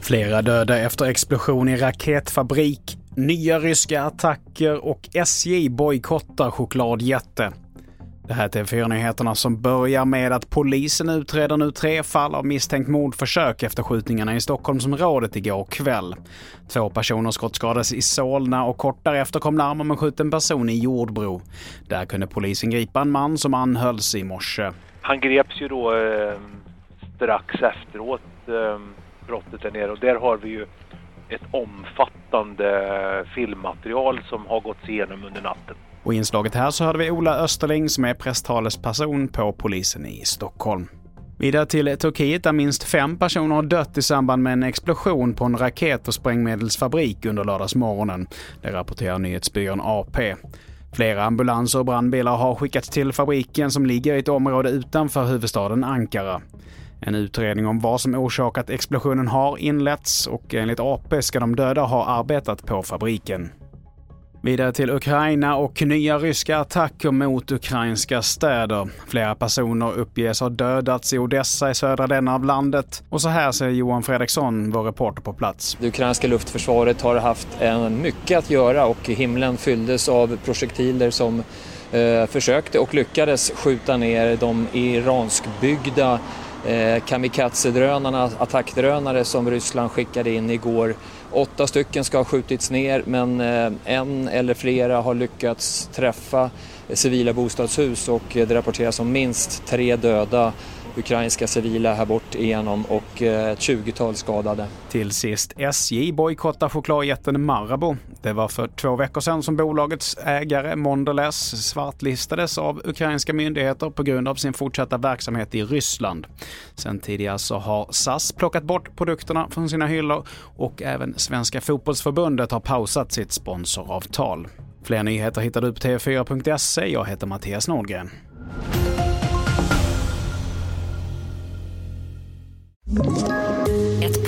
Flera döda efter explosion i raketfabrik, nya ryska attacker och SJ bojkottar chokladjätte. Det här är TV4-nyheterna som börjar med att polisen utreder nu tre fall av misstänkt mordförsök efter skjutningarna i Stockholmsområdet igår kväll. Två personer skottskadades i Solna och kort därefter kom larm om en skjuten person i Jordbro. Där kunde polisen gripa en man som anhölls i morse. Han greps ju då eh, strax efteråt eh, brottet där nere och där har vi ju ett omfattande filmmaterial som har gått igenom under natten. Och i inslaget här så hörde vi Ola Österling som är presstalesperson på polisen i Stockholm. Vidare till Turkiet där minst fem personer har dött i samband med en explosion på en raket och sprängmedelsfabrik under lördagsmorgonen. Det rapporterar nyhetsbyrån AP. Flera ambulanser och brandbilar har skickats till fabriken som ligger i ett område utanför huvudstaden Ankara. En utredning om vad som orsakat explosionen har inletts och enligt AP ska de döda ha arbetat på fabriken. Vidare till Ukraina och nya ryska attacker mot ukrainska städer. Flera personer uppges ha dödats i Odessa i södra delen av landet. Och så här säger Johan Fredriksson, vår reporter på plats. Det ukrainska luftförsvaret har haft mycket att göra och himlen fylldes av projektiler som eh, försökte och lyckades skjuta ner de iranskbyggda eh, kamikaze-drönarna, attackdrönare som Ryssland skickade in igår. Åtta stycken ska ha skjutits ner men eh, en eller flera har lyckats träffa civila bostadshus och eh, det rapporteras om minst tre döda ukrainska civila här bort igenom och eh, ett 20-tal skadade. Till sist, SJ bojkottar chokladjätten Marabou. Det var för två veckor sedan som bolagets ägare Mondelez svartlistades av ukrainska myndigheter på grund av sin fortsatta verksamhet i Ryssland. Sen tidigare så har SAS plockat bort produkterna från sina hyllor och även Svenska fotbollsförbundet har pausat sitt sponsoravtal. Fler nyheter hittar du på tv4.se. Jag heter Mattias Nordgren.